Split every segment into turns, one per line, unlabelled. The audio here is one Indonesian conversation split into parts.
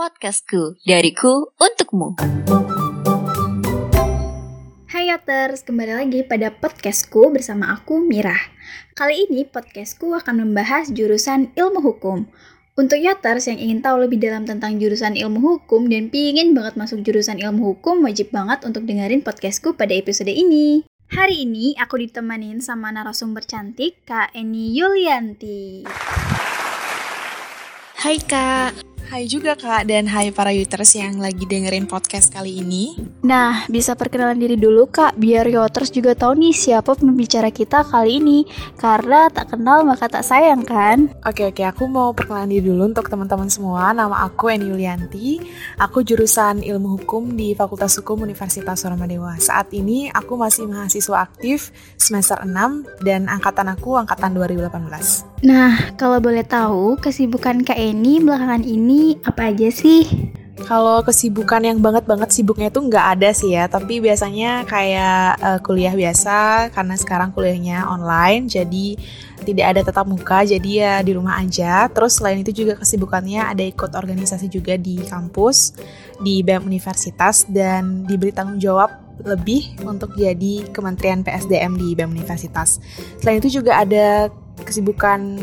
Podcastku, dariku untukmu.
Hai Yoters, kembali lagi pada podcastku bersama aku Mirah. Kali ini podcastku akan membahas jurusan ilmu hukum. Untuk Yoters yang ingin tahu lebih dalam tentang jurusan ilmu hukum dan pingin banget masuk jurusan ilmu hukum, wajib banget untuk dengerin podcastku pada episode ini. Hari ini aku ditemanin sama narasumber cantik Kak Eni Yulianti.
Hai Kak, Hai juga Kak, dan hai para users yang lagi dengerin podcast kali ini.
Nah, bisa perkenalan diri dulu Kak, biar Yoters juga tahu nih siapa pembicara kita kali ini. Karena tak kenal maka tak sayang kan?
Oke oke, aku mau perkenalan diri dulu untuk teman-teman semua. Nama aku Eni Yulianti. Aku jurusan Ilmu Hukum di Fakultas Hukum Universitas Soromadewa. Saat ini aku masih mahasiswa aktif semester 6 dan angkatan aku angkatan 2018.
Nah, kalau boleh tahu, kesibukan Kak Eni belakangan ini apa aja sih?
Kalau kesibukan yang banget-banget sibuknya itu nggak ada sih ya, tapi biasanya kayak uh, kuliah biasa, karena sekarang kuliahnya online, jadi tidak ada tetap muka, jadi ya di rumah aja. Terus selain itu juga kesibukannya ada ikut organisasi juga di kampus, di BEM Universitas, dan diberi tanggung jawab lebih untuk jadi Kementerian PSDM di BEM Universitas. Selain itu juga ada kesibukan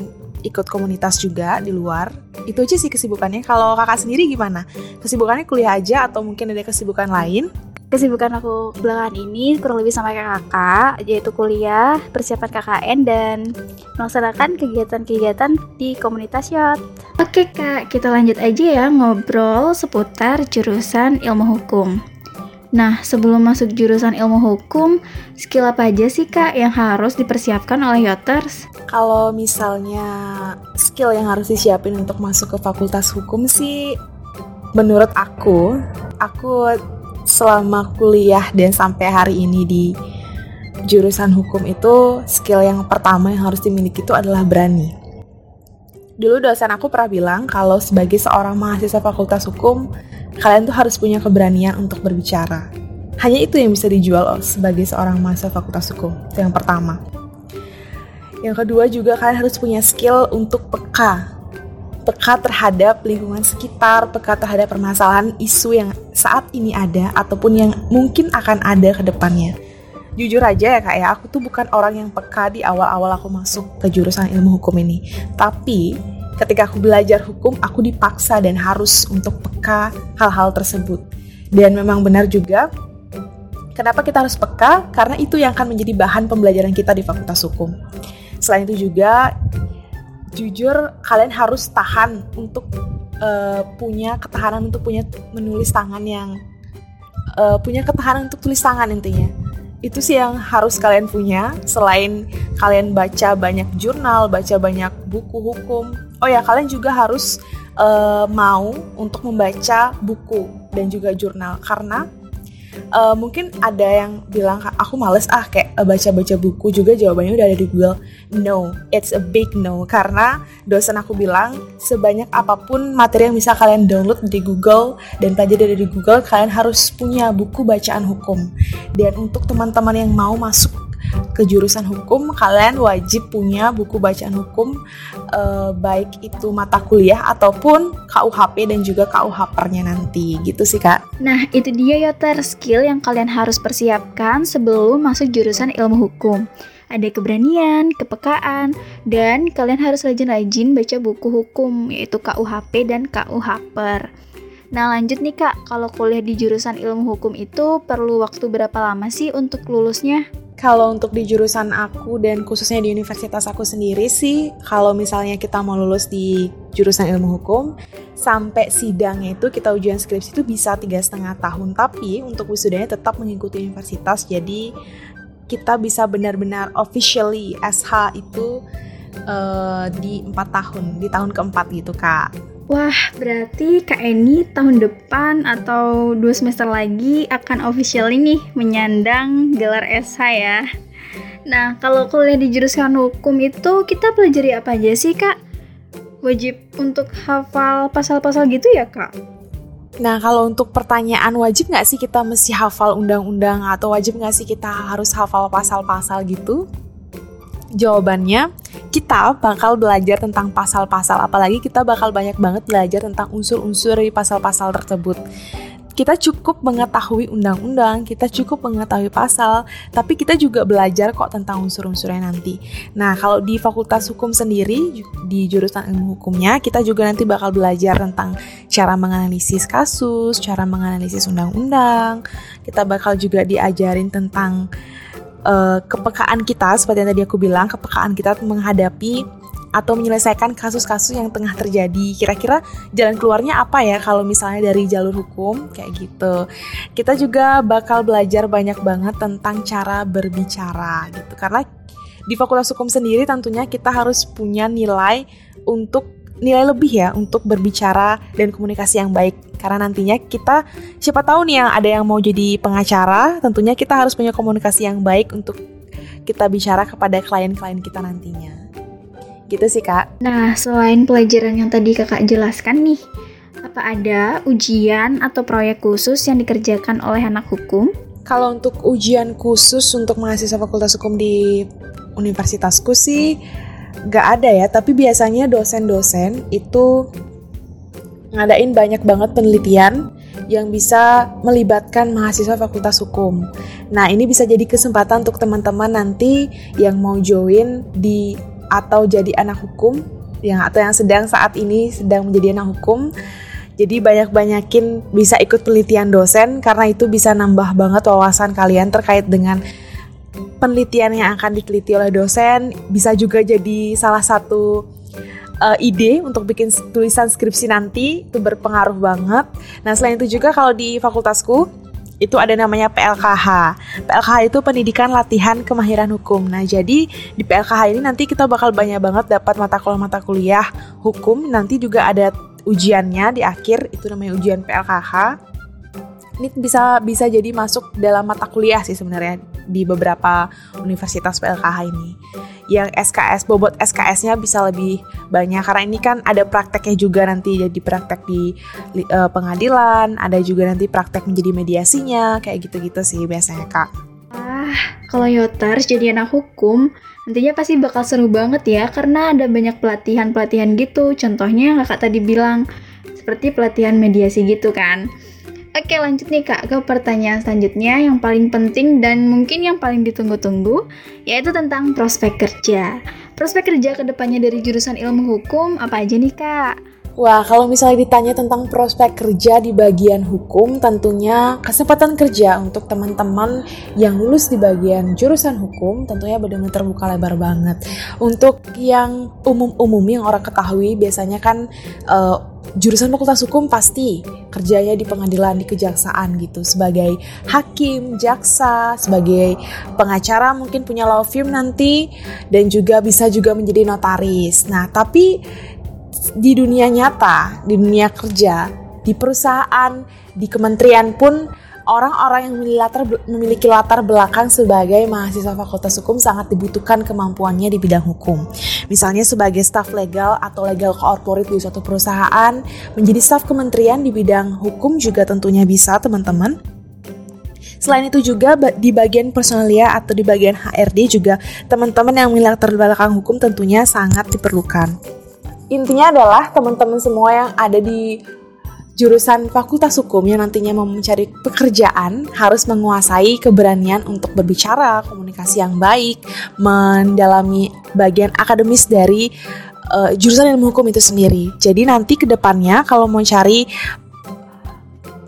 ikut komunitas juga di luar. Itu aja sih kesibukannya. Kalau kakak sendiri gimana? Kesibukannya kuliah aja atau mungkin ada kesibukan lain?
Kesibukan aku belakangan ini kurang lebih sama kayak kakak, yaitu kuliah, persiapan KKN, dan melaksanakan kegiatan-kegiatan di komunitas Yot. Oke kak, kita lanjut aja ya ngobrol seputar jurusan ilmu hukum. Nah, sebelum masuk jurusan ilmu hukum, skill apa aja sih Kak yang harus dipersiapkan oleh Yoters?
Kalau misalnya skill yang harus disiapin untuk masuk ke fakultas hukum sih, menurut aku, aku selama kuliah dan sampai hari ini di jurusan hukum itu, skill yang pertama yang harus dimiliki itu adalah berani. Dulu dosen aku pernah bilang kalau sebagai seorang mahasiswa fakultas hukum, kalian tuh harus punya keberanian untuk berbicara. Hanya itu yang bisa dijual sebagai seorang mahasiswa fakultas hukum. Itu yang pertama. Yang kedua juga kalian harus punya skill untuk peka. Peka terhadap lingkungan sekitar, peka terhadap permasalahan isu yang saat ini ada ataupun yang mungkin akan ada ke depannya. Jujur aja ya kak ya, aku tuh bukan orang yang peka di awal-awal aku masuk ke jurusan ilmu hukum ini. Tapi ketika aku belajar hukum, aku dipaksa dan harus untuk peka hal-hal tersebut. Dan memang benar juga, kenapa kita harus peka? Karena itu yang akan menjadi bahan pembelajaran kita di Fakultas Hukum. Selain itu juga, jujur kalian harus tahan untuk uh, punya ketahanan untuk punya menulis tangan yang uh, punya ketahanan untuk tulis tangan intinya itu sih yang harus kalian punya selain kalian baca banyak jurnal, baca banyak buku hukum. Oh ya, kalian juga harus uh, mau untuk membaca buku dan juga jurnal karena uh, mungkin ada yang bilang aku males ah kayak eh, baca-baca buku juga jawabannya udah ada di Google. No, it's a big no karena dosen aku bilang sebanyak apa pun materi yang bisa kalian download di Google dan pelajari dari Google, kalian harus punya buku bacaan hukum. Dan untuk teman-teman yang mau masuk ke jurusan hukum, kalian wajib punya buku bacaan hukum uh, baik itu mata kuliah ataupun KUHP dan juga KUHPer-nya nanti. Gitu sih, Kak.
Nah, itu dia ya ter skill yang kalian harus persiapkan sebelum masuk jurusan ilmu hukum ada keberanian, kepekaan, dan kalian harus rajin-rajin baca buku hukum, yaitu KUHP dan KUHPer. Nah lanjut nih kak, kalau kuliah di jurusan ilmu hukum itu perlu waktu berapa lama sih untuk lulusnya?
Kalau untuk di jurusan aku dan khususnya di universitas aku sendiri sih, kalau misalnya kita mau lulus di jurusan ilmu hukum, sampai sidangnya itu kita ujian skripsi itu bisa tiga setengah tahun. Tapi untuk wisudanya tetap mengikuti universitas, jadi kita bisa benar-benar officially SH itu uh, di empat tahun, di tahun keempat gitu kak.
Wah, berarti Kak Eni tahun depan atau dua semester lagi akan official ini menyandang gelar SH ya. Nah, kalau kuliah di jurusan hukum itu kita pelajari apa aja sih, Kak? Wajib untuk hafal pasal-pasal gitu ya, Kak?
Nah, kalau untuk pertanyaan wajib nggak sih kita mesti hafal undang-undang atau wajib nggak sih kita harus hafal pasal-pasal gitu? Jawabannya, kita bakal belajar tentang pasal-pasal apalagi kita bakal banyak banget belajar tentang unsur-unsur dari pasal-pasal tersebut kita cukup mengetahui undang-undang, kita cukup mengetahui pasal, tapi kita juga belajar kok tentang unsur-unsurnya nanti. Nah, kalau di Fakultas Hukum sendiri, di jurusan ilmu hukumnya, kita juga nanti bakal belajar tentang cara menganalisis kasus, cara menganalisis undang-undang, kita bakal juga diajarin tentang uh, kepekaan kita, seperti yang tadi aku bilang, kepekaan kita menghadapi atau menyelesaikan kasus-kasus yang tengah terjadi. Kira-kira jalan keluarnya apa ya kalau misalnya dari jalur hukum kayak gitu. Kita juga bakal belajar banyak banget tentang cara berbicara gitu. Karena di Fakultas Hukum sendiri tentunya kita harus punya nilai untuk nilai lebih ya untuk berbicara dan komunikasi yang baik karena nantinya kita siapa tahu nih yang ada yang mau jadi pengacara tentunya kita harus punya komunikasi yang baik untuk kita bicara kepada klien-klien kita nantinya. Gitu sih kak.
Nah, selain pelajaran yang tadi kakak jelaskan nih, apa ada ujian atau proyek khusus yang dikerjakan oleh anak hukum?
Kalau untuk ujian khusus untuk mahasiswa fakultas hukum di universitasku sih nggak ada ya, tapi biasanya dosen-dosen itu ngadain banyak banget penelitian yang bisa melibatkan mahasiswa fakultas hukum. Nah, ini bisa jadi kesempatan untuk teman-teman nanti yang mau join di atau jadi anak hukum yang atau yang sedang saat ini sedang menjadi anak hukum. Jadi banyak-banyakin bisa ikut penelitian dosen karena itu bisa nambah banget wawasan kalian terkait dengan penelitian yang akan diteliti oleh dosen. Bisa juga jadi salah satu uh, ide untuk bikin tulisan skripsi nanti itu berpengaruh banget. Nah selain itu juga kalau di fakultasku itu ada namanya PLKH. PLKH itu pendidikan latihan kemahiran hukum. Nah, jadi di PLKH ini nanti kita bakal banyak banget dapat mata kuliah mata kuliah hukum. Nanti juga ada ujiannya di akhir itu namanya ujian PLKH. Ini bisa bisa jadi masuk dalam mata kuliah sih sebenarnya di beberapa universitas PLKH ini yang SKS bobot SKS-nya bisa lebih banyak karena ini kan ada prakteknya juga nanti jadi praktek di uh, pengadilan, ada juga nanti praktek menjadi mediasinya kayak gitu-gitu sih biasanya kak.
Ah, kalau Yotars jadi anak hukum, nantinya pasti bakal seru banget ya karena ada banyak pelatihan-pelatihan gitu. Contohnya kakak tadi bilang seperti pelatihan mediasi gitu kan. Oke lanjut nih kak ke pertanyaan selanjutnya yang paling penting dan mungkin yang paling ditunggu-tunggu yaitu tentang prospek kerja. Prospek kerja ke depannya dari jurusan ilmu hukum apa aja nih kak?
Wah, kalau misalnya ditanya tentang prospek kerja di bagian hukum, tentunya kesempatan kerja untuk teman-teman yang lulus di bagian jurusan hukum tentunya benar-benar terbuka lebar banget. Untuk yang umum-umum yang orang ketahui, biasanya kan uh, jurusan fakultas hukum pasti kerjanya di pengadilan, di kejaksaan gitu, sebagai hakim, jaksa, sebagai pengacara mungkin punya law firm nanti, dan juga bisa juga menjadi notaris. Nah, tapi di dunia nyata, di dunia kerja, di perusahaan, di kementerian pun orang-orang yang memiliki latar, memiliki latar belakang sebagai mahasiswa fakultas hukum sangat dibutuhkan kemampuannya di bidang hukum. Misalnya sebagai staf legal atau legal corporate di suatu perusahaan, menjadi staf kementerian di bidang hukum juga tentunya bisa teman-teman. Selain itu juga di bagian personalia atau di bagian HRD juga teman-teman yang memiliki latar belakang hukum tentunya sangat diperlukan intinya adalah teman-teman semua yang ada di jurusan fakultas hukum yang nantinya mau mencari pekerjaan harus menguasai keberanian untuk berbicara, komunikasi yang baik, mendalami bagian akademis dari uh, jurusan ilmu hukum itu sendiri. Jadi nanti ke depannya kalau mau cari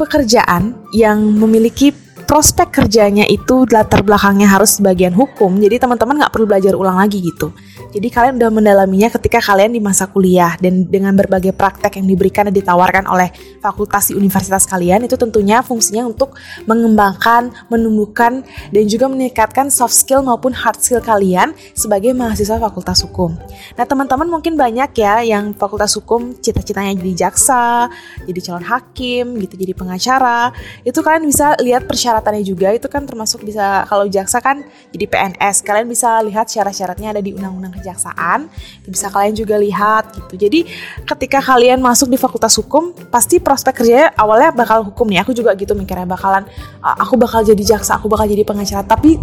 pekerjaan yang memiliki prospek kerjanya itu latar belakangnya harus bagian hukum, jadi teman-teman nggak perlu belajar ulang lagi gitu. Jadi kalian udah mendalaminya ketika kalian di masa kuliah dan dengan berbagai praktek yang diberikan dan ditawarkan oleh fakultas di universitas kalian itu tentunya fungsinya untuk mengembangkan, menumbuhkan dan juga meningkatkan soft skill maupun hard skill kalian sebagai mahasiswa fakultas hukum. Nah teman-teman mungkin banyak ya yang fakultas hukum cita-citanya jadi jaksa, jadi calon hakim, gitu jadi pengacara. Itu kalian bisa lihat persyaratannya juga itu kan termasuk bisa kalau jaksa kan jadi PNS. Kalian bisa lihat syarat-syaratnya ada di undang-undang kejaksaan bisa kalian juga lihat gitu. Jadi ketika kalian masuk di fakultas hukum pasti prospek kerjanya awalnya bakal hukum nih. Aku juga gitu mikirnya bakalan aku bakal jadi jaksa aku bakal jadi pengacara. Tapi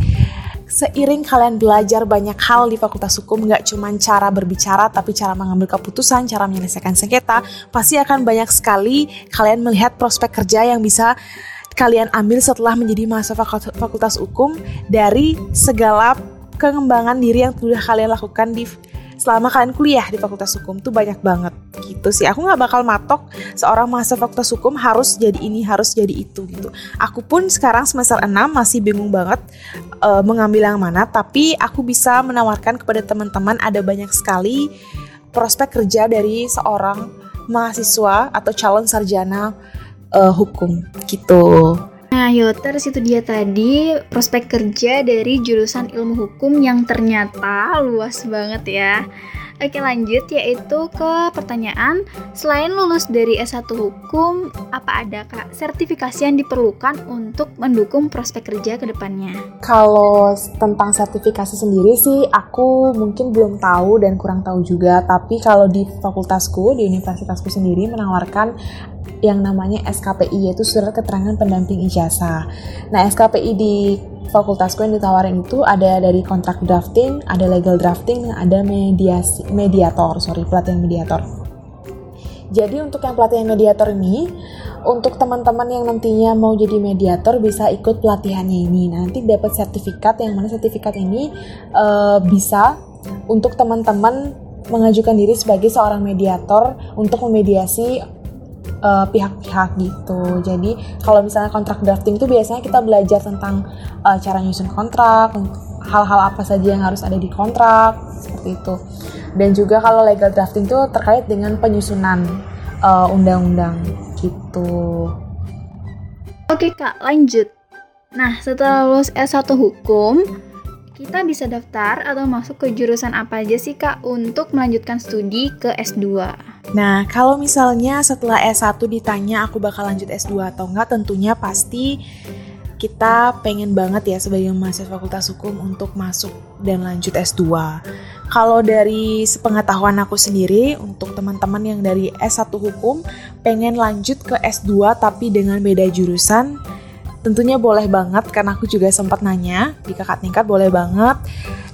seiring kalian belajar banyak hal di Fakultas Hukum, nggak cuma cara berbicara, tapi cara mengambil keputusan, cara menyelesaikan sengketa, pasti akan banyak sekali kalian melihat prospek kerja yang bisa kalian ambil setelah menjadi mahasiswa Fakultas Hukum dari segala pengembangan diri yang sudah kalian lakukan di selama kalian kuliah di Fakultas Hukum tuh banyak banget gitu sih. Aku nggak bakal matok seorang mahasiswa Fakultas Hukum harus jadi ini, harus jadi itu gitu. Aku pun sekarang semester 6 masih bingung banget uh, mengambil yang mana, tapi aku bisa menawarkan kepada teman-teman ada banyak sekali prospek kerja dari seorang mahasiswa atau calon sarjana uh, hukum gitu.
Nah, Yoters itu dia tadi prospek kerja dari jurusan ilmu hukum yang ternyata luas banget ya. Oke lanjut yaitu ke pertanyaan Selain lulus dari S1 Hukum Apa ada kak sertifikasi yang diperlukan untuk mendukung prospek kerja ke depannya?
Kalau tentang sertifikasi sendiri sih Aku mungkin belum tahu dan kurang tahu juga Tapi kalau di fakultasku, di universitasku sendiri menawarkan yang namanya SKPI yaitu surat keterangan pendamping ijazah. Nah, SKPI di fakultasku yang ditawarin itu ada dari kontrak drafting, ada legal drafting, ada mediasi mediator, sorry pelatihan mediator. Jadi untuk yang pelatihan mediator ini, untuk teman-teman yang nantinya mau jadi mediator bisa ikut pelatihannya ini. Nanti dapat sertifikat yang mana sertifikat ini uh, bisa untuk teman-teman mengajukan diri sebagai seorang mediator untuk memediasi Eh, pihak-pihak uh, gitu. Jadi kalau misalnya kontrak drafting itu biasanya kita belajar tentang uh, cara nyusun kontrak, hal-hal apa saja yang harus ada di kontrak seperti itu. Dan juga kalau legal drafting itu terkait dengan penyusunan eh, undang-undang gitu.
Oke kak, lanjut. Nah, setelah lulus S1 hukum, kita bisa daftar atau masuk ke jurusan apa aja sih Kak untuk melanjutkan studi ke S2?
Nah, kalau misalnya setelah S1 ditanya aku bakal lanjut S2 atau enggak, tentunya pasti kita pengen banget ya sebagai mahasiswa fakultas hukum untuk masuk dan lanjut S2. Kalau dari sepengetahuan aku sendiri, untuk teman-teman yang dari S1 hukum pengen lanjut ke S2 tapi dengan beda jurusan, tentunya boleh banget karena aku juga sempat nanya di kakak tingkat boleh banget.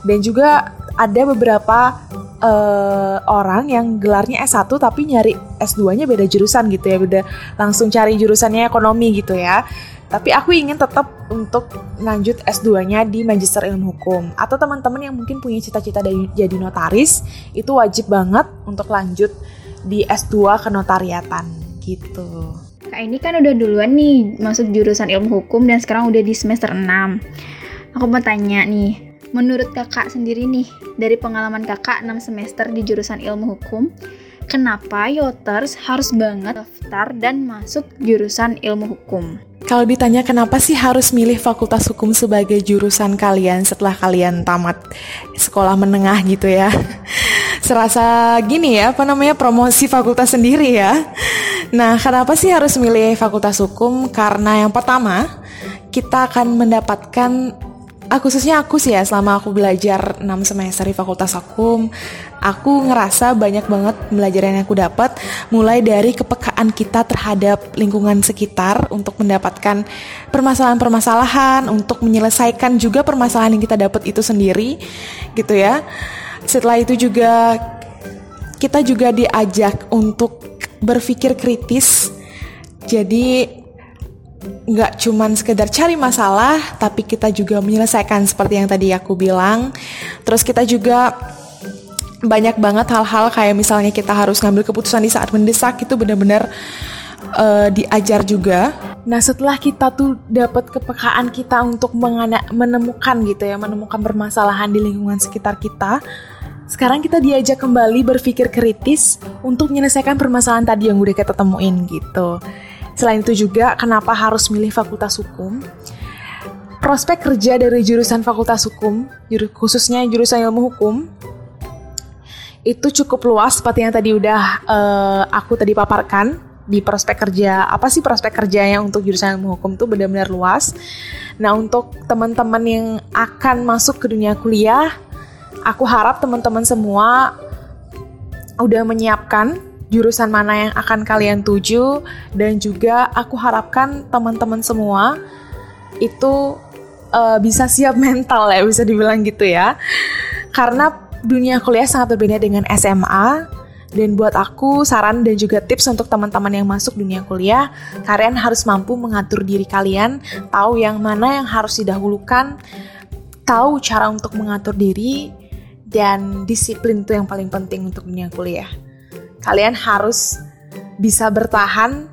Dan juga ada beberapa uh, orang yang gelarnya S1 tapi nyari S2-nya beda jurusan gitu ya beda langsung cari jurusannya ekonomi gitu ya. Tapi aku ingin tetap untuk lanjut S2-nya di Magister Ilmu Hukum. Atau teman-teman yang mungkin punya cita-cita jadi notaris itu wajib banget untuk lanjut di S2 kenotariatan gitu.
Kak ini kan udah duluan nih masuk jurusan ilmu hukum dan sekarang udah di semester 6. Aku mau tanya nih, menurut kakak sendiri nih, dari pengalaman kakak 6 semester di jurusan ilmu hukum, kenapa Yoters harus banget daftar dan masuk jurusan ilmu hukum?
Kalau ditanya kenapa sih harus milih fakultas hukum sebagai jurusan kalian setelah kalian tamat sekolah menengah gitu ya Serasa gini ya, apa namanya promosi fakultas sendiri ya Nah, kenapa sih harus milih fakultas hukum? Karena yang pertama, kita akan mendapatkan uh, khususnya aku sih ya selama aku belajar 6 semester di fakultas hukum aku ngerasa banyak banget pelajaran yang aku dapat mulai dari kepekaan kita terhadap lingkungan sekitar untuk mendapatkan permasalahan-permasalahan untuk menyelesaikan juga permasalahan yang kita dapat itu sendiri gitu ya setelah itu juga kita juga diajak untuk berpikir kritis. Jadi nggak cuman sekedar cari masalah, tapi kita juga menyelesaikan seperti yang tadi aku bilang. Terus kita juga banyak banget hal-hal kayak misalnya kita harus ngambil keputusan di saat mendesak itu benar-benar uh, diajar juga. Nah setelah kita tuh dapat kepekaan kita untuk menemukan gitu ya, menemukan permasalahan di lingkungan sekitar kita, sekarang kita diajak kembali berpikir kritis untuk menyelesaikan permasalahan tadi yang udah kita temuin gitu. Selain itu juga kenapa harus milih fakultas hukum? Prospek kerja dari jurusan fakultas hukum, khususnya jurusan ilmu hukum, itu cukup luas seperti yang tadi udah uh, aku tadi paparkan di prospek kerja apa sih prospek kerjanya untuk jurusan ilmu hukum tuh benar-benar luas. Nah untuk teman-teman yang akan masuk ke dunia kuliah aku harap teman-teman semua udah menyiapkan jurusan mana yang akan kalian tuju. Dan juga aku harapkan teman-teman semua itu uh, bisa siap mental ya bisa dibilang gitu ya. Karena dunia kuliah sangat berbeda dengan SMA dan buat aku saran dan juga tips untuk teman-teman yang masuk dunia kuliah kalian harus mampu mengatur diri kalian tahu yang mana yang harus didahulukan tahu cara untuk mengatur diri dan disiplin itu yang paling penting untuk dunia kuliah. Kalian harus bisa bertahan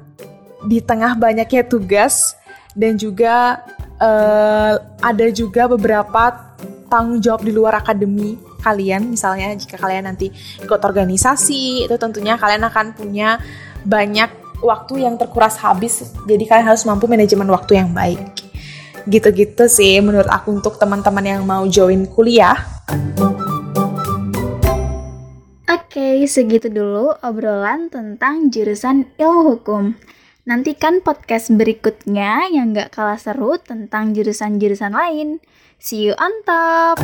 di tengah banyaknya tugas dan juga uh, ada juga beberapa tanggung jawab di luar akademi kalian. Misalnya jika kalian nanti ikut organisasi itu tentunya kalian akan punya banyak waktu yang terkuras habis. Jadi kalian harus mampu manajemen waktu yang baik. Gitu-gitu sih menurut aku untuk teman-teman yang mau join kuliah
Oke, segitu dulu obrolan tentang jurusan ilmu hukum. Nantikan podcast berikutnya yang gak kalah seru tentang jurusan-jurusan lain. See you on top!